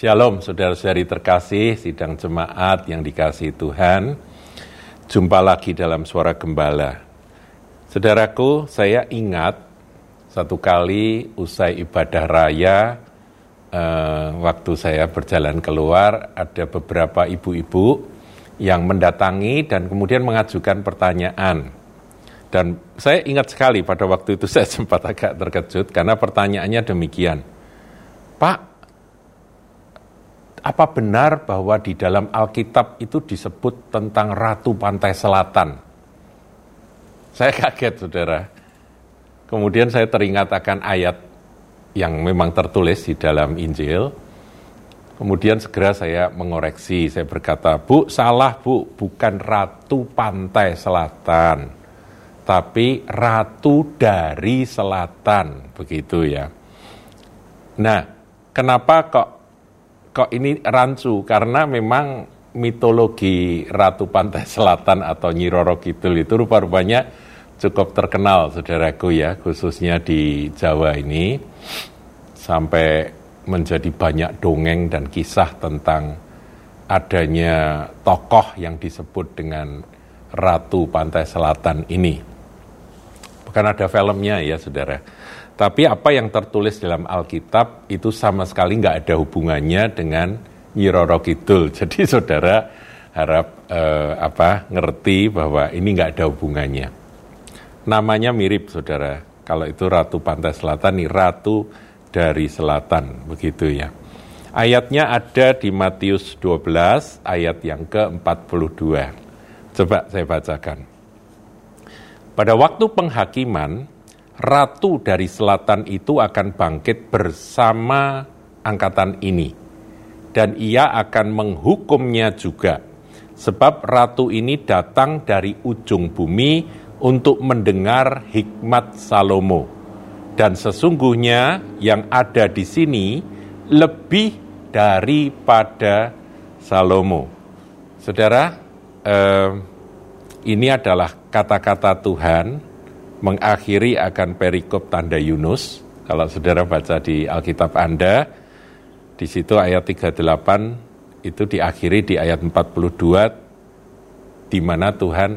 Shalom saudara-saudari terkasih, sidang jemaat yang dikasih Tuhan. Jumpa lagi dalam suara gembala. Saudaraku, saya ingat satu kali usai ibadah raya, eh, waktu saya berjalan keluar, ada beberapa ibu-ibu yang mendatangi dan kemudian mengajukan pertanyaan. Dan saya ingat sekali pada waktu itu saya sempat agak terkejut karena pertanyaannya demikian. Pak, apa benar bahwa di dalam Alkitab itu disebut tentang Ratu Pantai Selatan? Saya kaget, saudara. Kemudian saya teringat akan ayat yang memang tertulis di dalam Injil. Kemudian segera saya mengoreksi, saya berkata, Bu, salah Bu, bukan Ratu Pantai Selatan, tapi Ratu dari Selatan, begitu ya. Nah, kenapa kok kok ini rancu karena memang mitologi Ratu Pantai Selatan atau Nyi Roro Kidul itu rupa-rupanya cukup terkenal saudaraku ya khususnya di Jawa ini sampai menjadi banyak dongeng dan kisah tentang adanya tokoh yang disebut dengan Ratu Pantai Selatan ini. Bukan ada filmnya ya saudara tapi apa yang tertulis dalam Alkitab itu sama sekali nggak ada hubungannya dengan Nyiroro Kidul. Jadi saudara harap eh, apa ngerti bahwa ini nggak ada hubungannya. Namanya mirip saudara. Kalau itu Ratu Pantai Selatan, nih Ratu dari Selatan, begitu ya. Ayatnya ada di Matius 12 ayat yang ke-42. Coba saya bacakan. Pada waktu penghakiman, ratu dari selatan itu akan bangkit bersama angkatan ini, dan ia akan menghukumnya juga, sebab ratu ini datang dari ujung bumi untuk mendengar hikmat Salomo, dan sesungguhnya yang ada di sini lebih daripada Salomo. Saudara, eh, ini adalah kata-kata Tuhan mengakhiri akan perikop tanda Yunus. Kalau saudara baca di Alkitab Anda, di situ ayat 38 itu diakhiri di ayat 42 di mana Tuhan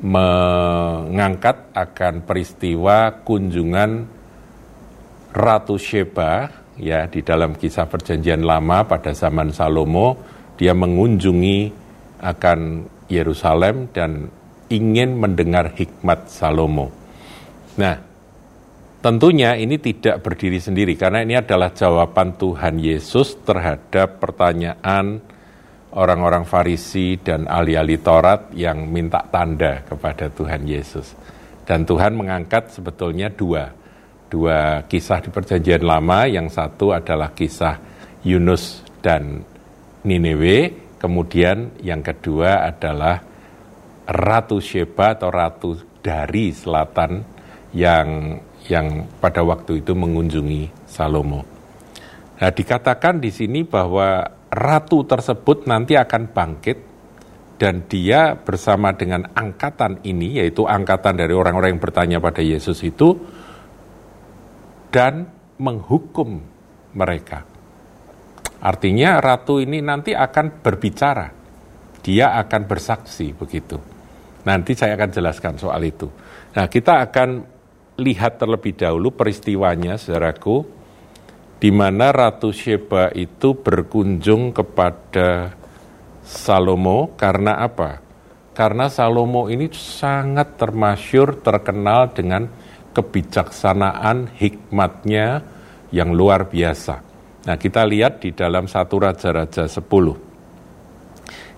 mengangkat akan peristiwa kunjungan Ratu Sheba ya di dalam kisah perjanjian lama pada zaman Salomo dia mengunjungi akan Yerusalem dan ingin mendengar hikmat Salomo. Nah, tentunya ini tidak berdiri sendiri karena ini adalah jawaban Tuhan Yesus terhadap pertanyaan orang-orang Farisi dan ahli-ahli Taurat yang minta tanda kepada Tuhan Yesus. Dan Tuhan mengangkat sebetulnya dua, dua kisah di perjanjian lama, yang satu adalah kisah Yunus dan Nineveh, kemudian yang kedua adalah Ratu Sheba atau Ratu dari Selatan yang yang pada waktu itu mengunjungi Salomo. Nah, dikatakan di sini bahwa ratu tersebut nanti akan bangkit dan dia bersama dengan angkatan ini yaitu angkatan dari orang-orang yang bertanya pada Yesus itu dan menghukum mereka. Artinya ratu ini nanti akan berbicara. Dia akan bersaksi begitu. Nanti saya akan jelaskan soal itu. Nah, kita akan lihat terlebih dahulu peristiwanya, saudaraku, di mana Ratu Sheba itu berkunjung kepada Salomo karena apa? Karena Salomo ini sangat termasyur, terkenal dengan kebijaksanaan, hikmatnya yang luar biasa. Nah, kita lihat di dalam satu Raja-Raja 10.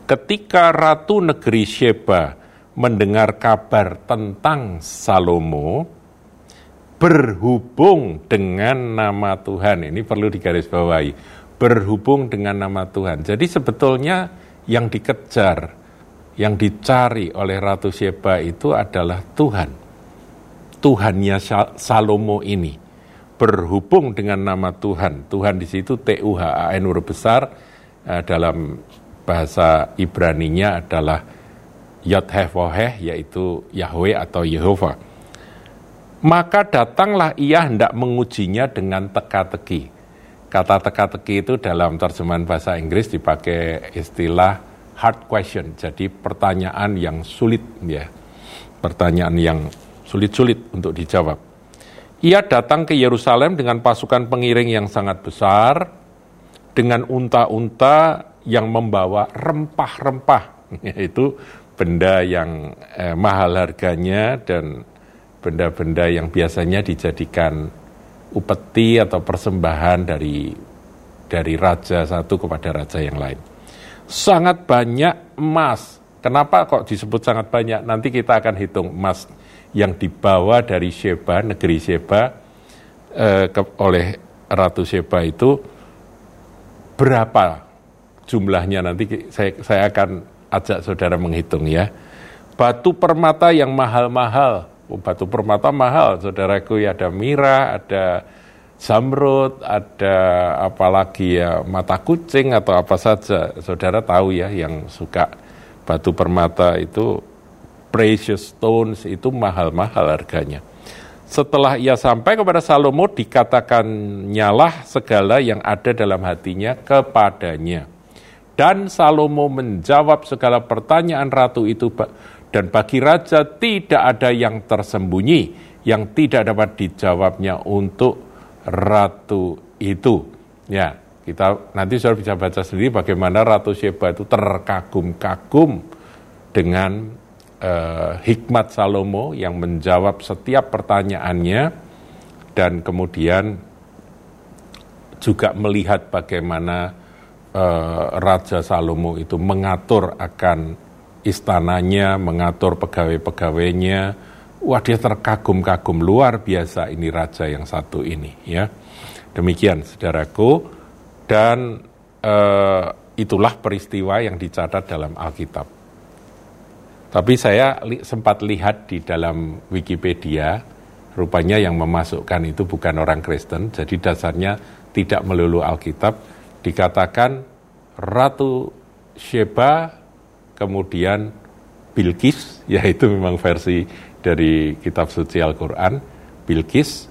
Ketika Ratu Negeri Sheba mendengar kabar tentang Salomo berhubung dengan nama Tuhan. Ini perlu digarisbawahi. Berhubung dengan nama Tuhan. Jadi sebetulnya yang dikejar, yang dicari oleh Ratu Sheba itu adalah Tuhan. Tuhannya Salomo ini berhubung dengan nama Tuhan. Tuhan di situ T U H A N huruf besar eh, dalam bahasa Ibraninya adalah Yod Hevoheh yaitu Yahweh atau Yehova. Maka datanglah ia hendak mengujinya dengan teka-teki. Kata teka-teki itu dalam terjemahan bahasa Inggris dipakai istilah hard question, jadi pertanyaan yang sulit ya. Pertanyaan yang sulit-sulit untuk dijawab. Ia datang ke Yerusalem dengan pasukan pengiring yang sangat besar, dengan unta-unta yang membawa rempah-rempah, yaitu benda yang eh, mahal harganya dan benda-benda yang biasanya dijadikan upeti atau persembahan dari dari raja satu kepada raja yang lain. Sangat banyak emas. Kenapa kok disebut sangat banyak? Nanti kita akan hitung emas yang dibawa dari Sheba, negeri Sheba, eh, ke, oleh Ratu Sheba itu berapa jumlahnya nanti saya, saya akan ajak saudara menghitung ya. Batu permata yang mahal-mahal Oh, batu permata mahal, saudaraku ya ada mira, ada zamrud, ada apalagi ya mata kucing atau apa saja. Saudara tahu ya yang suka batu permata itu precious stones itu mahal-mahal harganya. Setelah ia sampai kepada Salomo dikatakan nyalah segala yang ada dalam hatinya kepadanya. Dan Salomo menjawab segala pertanyaan ratu itu dan bagi raja tidak ada yang tersembunyi yang tidak dapat dijawabnya untuk ratu itu. Ya, kita nanti sudah bisa baca sendiri bagaimana Ratu Sheba itu terkagum-kagum dengan uh, hikmat Salomo yang menjawab setiap pertanyaannya dan kemudian juga melihat bagaimana uh, Raja Salomo itu mengatur akan istananya, mengatur pegawai-pegawainya. Wah dia terkagum-kagum luar biasa ini raja yang satu ini ya. Demikian saudaraku dan uh, itulah peristiwa yang dicatat dalam Alkitab. Tapi saya li sempat lihat di dalam Wikipedia, rupanya yang memasukkan itu bukan orang Kristen, jadi dasarnya tidak melulu Alkitab, dikatakan Ratu Sheba kemudian Bilqis, yaitu memang versi dari kitab suci Al-Quran, Bilqis,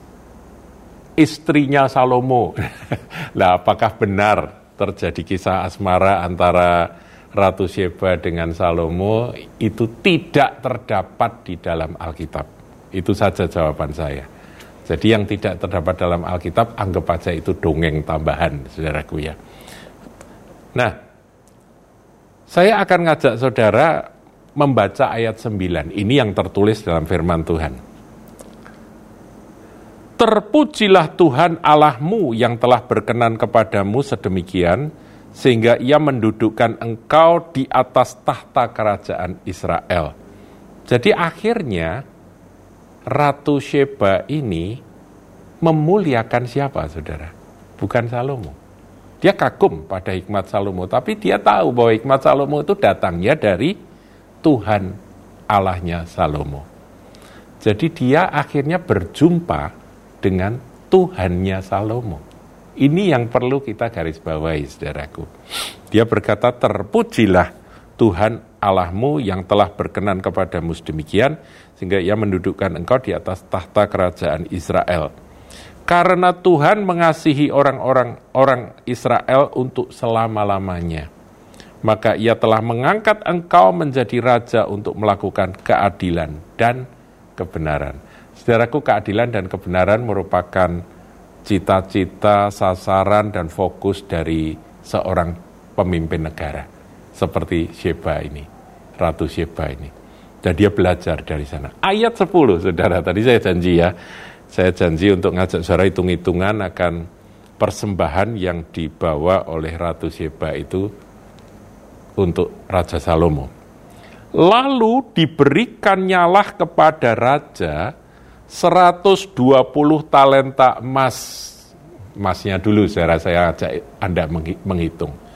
istrinya Salomo. nah, apakah benar terjadi kisah asmara antara Ratu Sheba dengan Salomo itu tidak terdapat di dalam Alkitab. Itu saja jawaban saya. Jadi yang tidak terdapat dalam Alkitab anggap aja itu dongeng tambahan, saudaraku ya. Nah, saya akan ngajak saudara membaca ayat 9. Ini yang tertulis dalam firman Tuhan. Terpujilah Tuhan Allahmu yang telah berkenan kepadamu sedemikian, sehingga ia mendudukkan engkau di atas tahta kerajaan Israel. Jadi akhirnya Ratu Sheba ini memuliakan siapa saudara? Bukan Salomo. Dia kagum pada hikmat Salomo, tapi dia tahu bahwa hikmat Salomo itu datangnya dari Tuhan Allahnya Salomo. Jadi dia akhirnya berjumpa dengan Tuhannya Salomo. Ini yang perlu kita garis bawahi, saudaraku. Dia berkata, terpujilah Tuhan Allahmu yang telah berkenan kepadamu sedemikian, sehingga ia mendudukkan engkau di atas tahta kerajaan Israel karena Tuhan mengasihi orang-orang orang Israel untuk selama-lamanya. Maka ia telah mengangkat engkau menjadi raja untuk melakukan keadilan dan kebenaran. Saudaraku, keadilan dan kebenaran merupakan cita-cita, sasaran, dan fokus dari seorang pemimpin negara. Seperti Sheba ini, Ratu Sheba ini. Dan dia belajar dari sana. Ayat 10, saudara, tadi saya janji ya saya janji untuk ngajak saudara hitung-hitungan akan persembahan yang dibawa oleh Ratu Sheba itu untuk Raja Salomo. Lalu diberikan nyalah kepada raja 120 talenta emas. Emasnya dulu saya saya ajak Anda menghitung.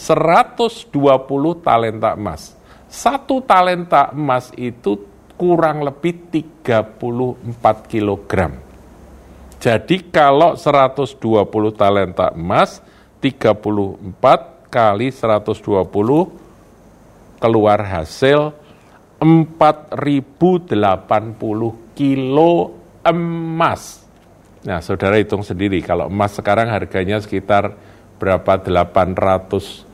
120 talenta emas. Satu talenta emas itu kurang lebih 34 kg. Jadi kalau 120 talenta emas, 34 kali 120 keluar hasil 4080 kilo emas. Nah, saudara hitung sendiri, kalau emas sekarang harganya sekitar berapa 800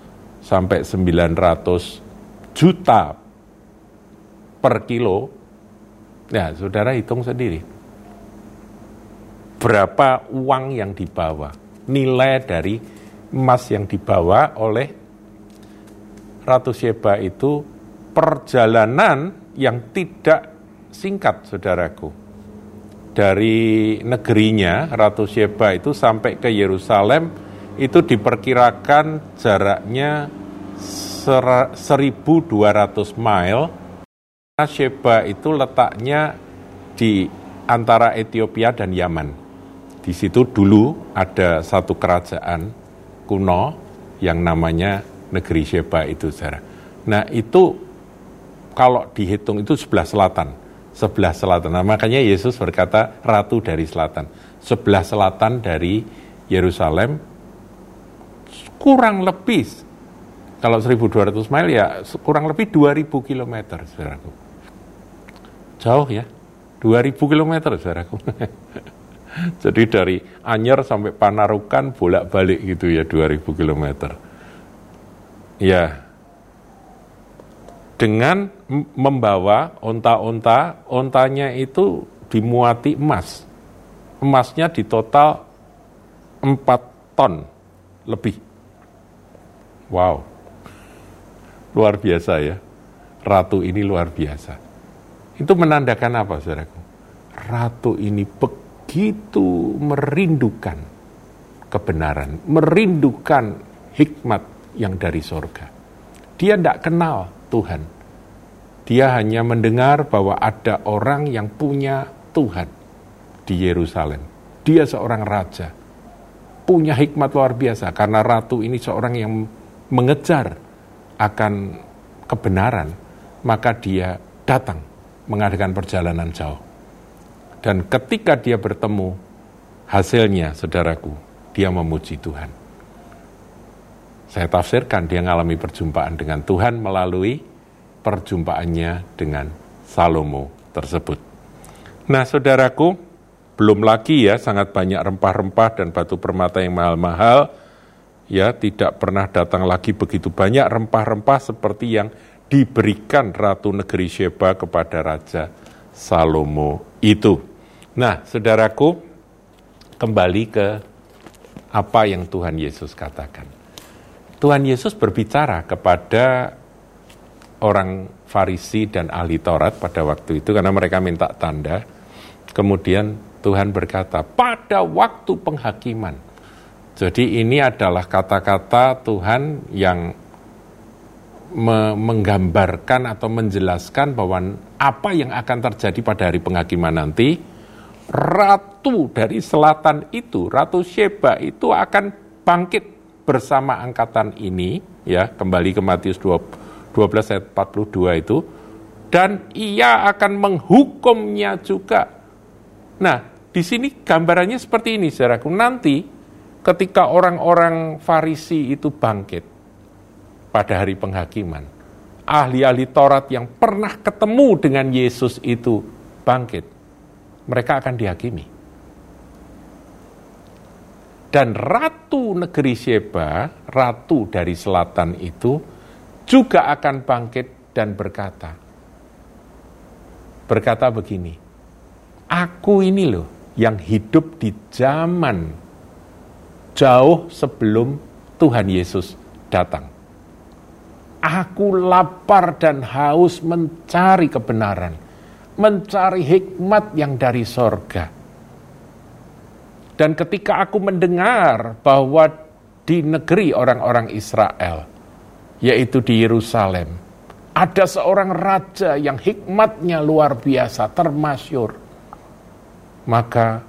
sampai 900 juta per kilo. Nah, saudara hitung sendiri. Berapa uang yang dibawa, nilai dari emas yang dibawa oleh Ratu Sheba itu perjalanan yang tidak singkat, saudaraku dari negerinya Ratu Sheba itu sampai ke Yerusalem itu diperkirakan jaraknya 1200 mile. Sheba itu letaknya di antara Ethiopia dan Yaman. Di situ dulu ada satu kerajaan kuno yang namanya negeri Sheba itu, saudara. Nah itu kalau dihitung itu sebelah selatan sebelah selatan. Nah, makanya Yesus berkata ratu dari selatan. Sebelah selatan dari Yerusalem kurang lebih kalau 1200 mile ya kurang lebih 2000 km, saudaraku. Jauh ya, 2000 km, saudaraku. Jadi dari Anyer sampai Panarukan bolak-balik gitu ya 2000 km. Ya, dengan membawa onta-onta, ontanya itu dimuati emas. Emasnya di total 4 ton lebih. Wow, luar biasa ya. Ratu ini luar biasa. Itu menandakan apa, saudaraku? Ratu ini begitu merindukan kebenaran, merindukan hikmat yang dari sorga. Dia tidak kenal Tuhan. Dia hanya mendengar bahwa ada orang yang punya Tuhan di Yerusalem. Dia seorang raja, punya hikmat luar biasa karena ratu ini seorang yang mengejar akan kebenaran, maka dia datang mengadakan perjalanan jauh. Dan ketika dia bertemu, hasilnya, saudaraku, dia memuji Tuhan. Saya tafsirkan dia mengalami perjumpaan dengan Tuhan melalui perjumpaannya dengan Salomo tersebut. Nah, saudaraku, belum lagi ya sangat banyak rempah-rempah dan batu permata yang mahal-mahal, ya tidak pernah datang lagi begitu banyak rempah-rempah seperti yang diberikan Ratu Negeri Sheba kepada Raja Salomo itu. Nah, saudaraku, kembali ke apa yang Tuhan Yesus katakan. Tuhan Yesus berbicara kepada orang Farisi dan ahli Taurat pada waktu itu karena mereka minta tanda. Kemudian Tuhan berkata, pada waktu penghakiman. Jadi ini adalah kata-kata Tuhan yang me menggambarkan atau menjelaskan bahwa apa yang akan terjadi pada hari penghakiman nanti, ratu dari selatan itu, Ratu Sheba itu akan bangkit bersama angkatan ini, ya kembali ke Matius 12 ayat 42 itu, dan ia akan menghukumnya juga. Nah, di sini gambarannya seperti ini, saudaraku. Nanti ketika orang-orang Farisi itu bangkit pada hari penghakiman, ahli-ahli Taurat yang pernah ketemu dengan Yesus itu bangkit, mereka akan dihakimi. Dan ratu negeri Sheba, ratu dari selatan itu, juga akan bangkit dan berkata, berkata begini, aku ini loh yang hidup di zaman jauh sebelum Tuhan Yesus datang. Aku lapar dan haus mencari kebenaran, mencari hikmat yang dari sorga dan ketika aku mendengar bahwa di negeri orang-orang Israel, yaitu di Yerusalem, ada seorang raja yang hikmatnya luar biasa, termasyur. Maka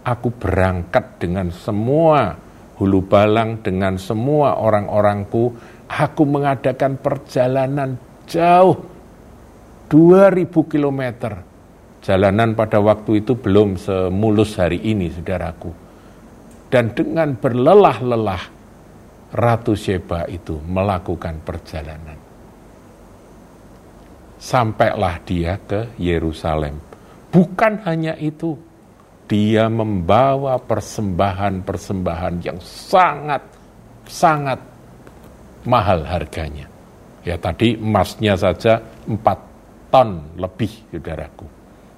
aku berangkat dengan semua hulu balang, dengan semua orang-orangku. Aku mengadakan perjalanan jauh 2000 kilometer Jalanan pada waktu itu belum semulus hari ini, saudaraku. Dan dengan berlelah-lelah, Ratu Sheba itu melakukan perjalanan. Sampailah dia ke Yerusalem. Bukan hanya itu, dia membawa persembahan-persembahan yang sangat sangat mahal harganya. Ya tadi emasnya saja 4 ton lebih, saudaraku.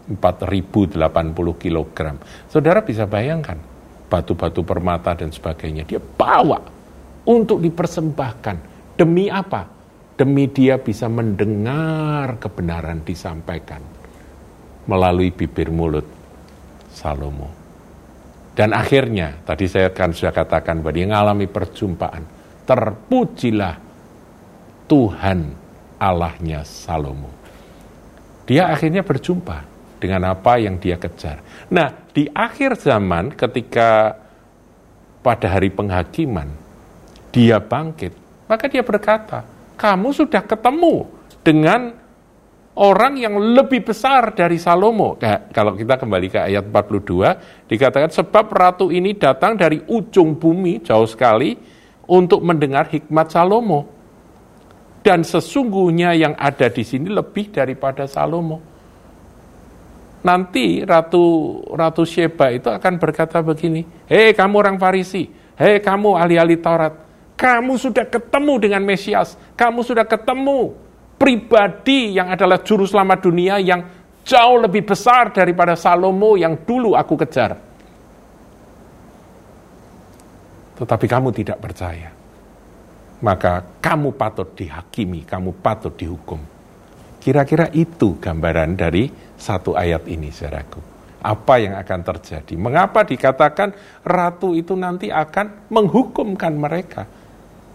4080 kg. Saudara bisa bayangkan, batu-batu permata dan sebagainya, dia bawa untuk dipersembahkan. Demi apa? Demi dia bisa mendengar kebenaran disampaikan melalui bibir mulut Salomo. Dan akhirnya, tadi saya kan sudah katakan bahwa dia mengalami perjumpaan. Terpujilah Tuhan Allahnya Salomo. Dia akhirnya berjumpa dengan apa yang dia kejar. Nah, di akhir zaman ketika pada hari penghakiman, dia bangkit, maka dia berkata, kamu sudah ketemu dengan orang yang lebih besar dari Salomo. Nah, kalau kita kembali ke ayat 42, dikatakan sebab ratu ini datang dari ujung bumi jauh sekali untuk mendengar hikmat Salomo. Dan sesungguhnya yang ada di sini lebih daripada Salomo. Nanti Ratu Ratu Sheba itu akan berkata begini, Hei kamu orang Farisi, hei kamu ahli-ahli Taurat, kamu sudah ketemu dengan Mesias, kamu sudah ketemu pribadi yang adalah juru selamat dunia yang jauh lebih besar daripada Salomo yang dulu aku kejar. Tetapi kamu tidak percaya. Maka kamu patut dihakimi, kamu patut dihukum. Kira-kira itu gambaran dari satu ayat ini, saudaraku. Apa yang akan terjadi? Mengapa dikatakan ratu itu nanti akan menghukumkan mereka?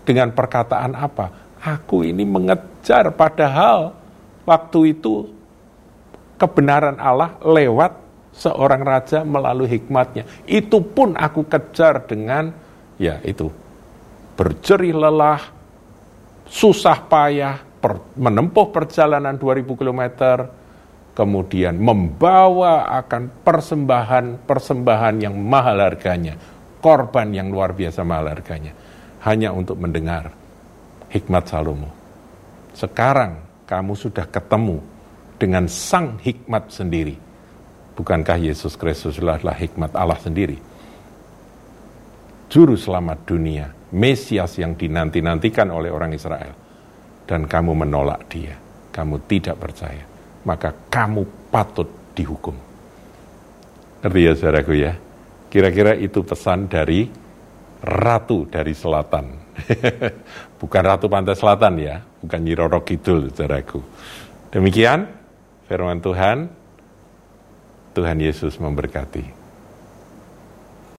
Dengan perkataan apa? Aku ini mengejar padahal waktu itu kebenaran Allah lewat seorang raja melalui hikmatnya. Itu pun aku kejar dengan ya itu berjerih lelah, susah payah, per, menempuh perjalanan 2000 km, kemudian membawa akan persembahan-persembahan yang mahal harganya, korban yang luar biasa mahal harganya, hanya untuk mendengar hikmat Salomo. Sekarang kamu sudah ketemu dengan sang hikmat sendiri. Bukankah Yesus Kristus adalah hikmat Allah sendiri? Juru selamat dunia, Mesias yang dinanti-nantikan oleh orang Israel. Dan kamu menolak dia, kamu tidak percaya. Maka kamu patut dihukum. Ngerti ya saudaraku ya? Kira-kira itu pesan dari Ratu dari Selatan bukan Ratu Pantai Selatan ya, bukan Nyiroro Kidul, saudaraku. Demikian firman Tuhan, Tuhan Yesus memberkati.